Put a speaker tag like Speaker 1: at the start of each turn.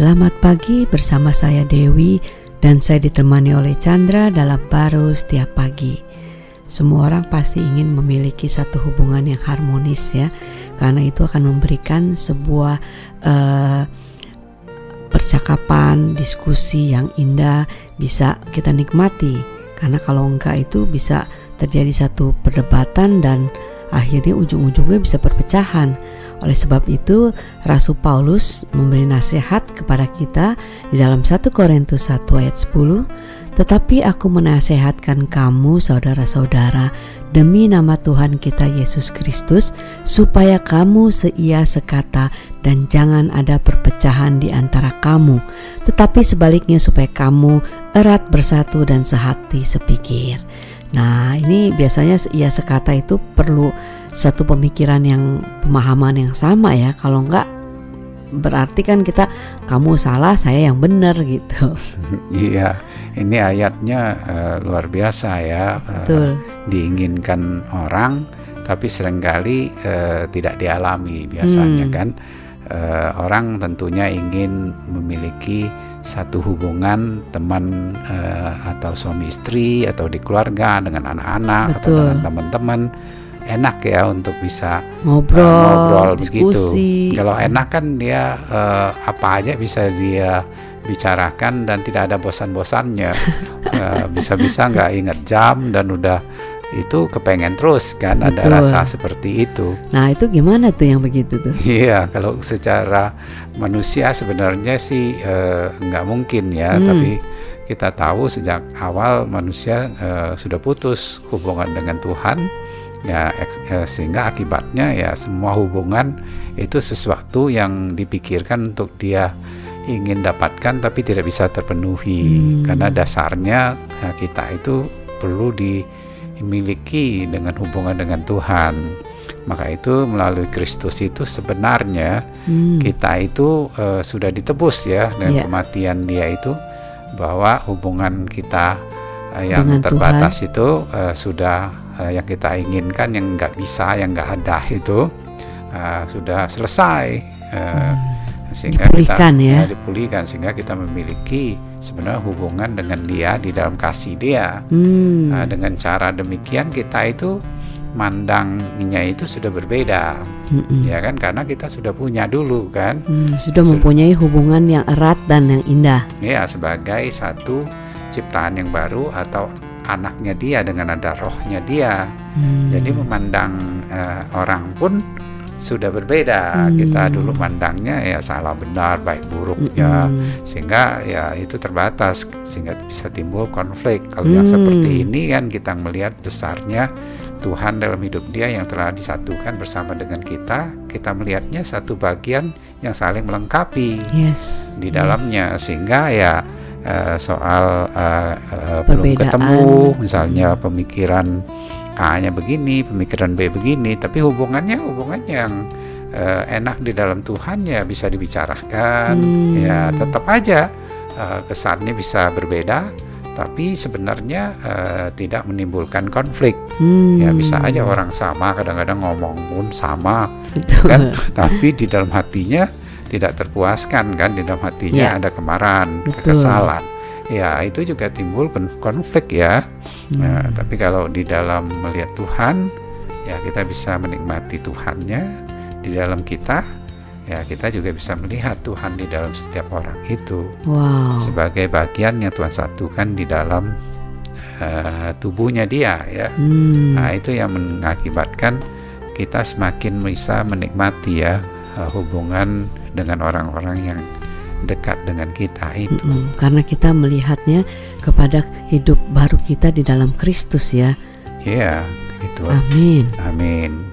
Speaker 1: Selamat pagi bersama saya Dewi dan saya ditemani oleh Chandra dalam baru setiap pagi. Semua orang pasti ingin memiliki satu hubungan yang harmonis ya, karena itu akan memberikan sebuah uh, percakapan, diskusi yang indah bisa kita nikmati. Karena kalau enggak itu bisa terjadi satu perdebatan dan akhirnya ujung-ujungnya bisa perpecahan. Oleh sebab itu, Rasul Paulus memberi nasihat kepada kita di dalam 1 Korintus 1 ayat 10, "Tetapi aku menasehatkan kamu saudara-saudara demi nama Tuhan kita Yesus Kristus supaya kamu seia sekata dan jangan ada perpecahan di antara kamu, tetapi sebaliknya supaya kamu erat bersatu dan sehati sepikir." Nah, ini biasanya ya sekata itu perlu satu pemikiran yang pemahaman yang sama ya. Kalau enggak berarti kan kita kamu salah, saya yang benar gitu.
Speaker 2: Iya, ini ayatnya uh, luar biasa ya. Uh, diinginkan orang tapi sering kali uh, tidak dialami biasanya hmm. kan. Uh, orang tentunya ingin memiliki satu hubungan teman uh, atau suami istri atau di keluarga dengan anak-anak atau dengan teman-teman enak ya untuk bisa
Speaker 1: ngobrol, uh, ngobrol
Speaker 2: diskusi. begitu. Kalau enak kan dia uh, apa aja bisa dia bicarakan dan tidak ada bosan-bosannya. Bisa-bisa uh, nggak ingat jam dan udah itu kepengen terus kan Betul. ada rasa seperti itu.
Speaker 1: Nah itu gimana tuh yang begitu tuh?
Speaker 2: Iya kalau secara manusia sebenarnya sih uh, nggak mungkin ya, hmm. tapi kita tahu sejak awal manusia uh, sudah putus hubungan dengan Tuhan ya uh, sehingga akibatnya ya semua hubungan itu sesuatu yang dipikirkan untuk dia ingin dapatkan tapi tidak bisa terpenuhi hmm. karena dasarnya ya, kita itu perlu di dimiliki dengan hubungan dengan Tuhan. Maka itu melalui Kristus itu sebenarnya hmm. kita itu uh, sudah ditebus ya dengan yeah. kematian Dia itu bahwa hubungan kita yang dengan terbatas Tuhan. itu uh, sudah uh, yang kita inginkan yang nggak bisa yang nggak ada itu uh, sudah selesai. Uh, hmm
Speaker 1: sehingga dipulihkan kita ya.
Speaker 2: ya dipulihkan sehingga kita memiliki sebenarnya hubungan dengan dia di dalam kasih dia hmm. nah, dengan cara demikian kita itu mandangnya itu sudah berbeda hmm. ya kan karena kita sudah punya dulu kan
Speaker 1: hmm, sudah mempunyai hubungan yang erat dan yang indah
Speaker 2: ya sebagai satu ciptaan yang baru atau anaknya dia dengan ada rohnya dia hmm. jadi memandang uh, orang pun sudah berbeda. Hmm. Kita dulu mandangnya ya salah benar, baik buruknya, hmm. sehingga ya itu terbatas sehingga bisa timbul konflik. Kalau hmm. yang seperti ini kan kita melihat besarnya Tuhan dalam hidup dia yang telah disatukan bersama dengan kita, kita melihatnya satu bagian yang saling melengkapi
Speaker 1: yes.
Speaker 2: di dalamnya yes. sehingga ya uh, soal uh, uh, belum ketemu misalnya pemikiran A-nya begini, pemikiran B begini, tapi hubungannya hubungan yang uh, enak di dalam Tuhan ya bisa dibicarakan, hmm. ya tetap aja uh, kesannya bisa berbeda, tapi sebenarnya uh, tidak menimbulkan konflik. Hmm. Ya bisa aja orang sama, kadang-kadang ngomong pun sama, kan, tapi di dalam hatinya tidak terpuaskan kan, di dalam hatinya ya. ada kemarahan, Betul. kekesalan ya itu juga timbul konflik ya. Hmm. Nah, tapi kalau di dalam melihat Tuhan, ya kita bisa menikmati Tuhannya di dalam kita. Ya kita juga bisa melihat Tuhan di dalam setiap orang itu wow. sebagai bagian yang Tuhan satukan di dalam uh, tubuhnya Dia ya. Hmm. Nah itu yang mengakibatkan kita semakin bisa menikmati ya uh, hubungan dengan orang-orang yang dekat dengan kita itu. Mm -mm,
Speaker 1: karena kita melihatnya kepada hidup baru kita di dalam Kristus ya.
Speaker 2: Iya, itu.
Speaker 1: Amin.
Speaker 2: Amin.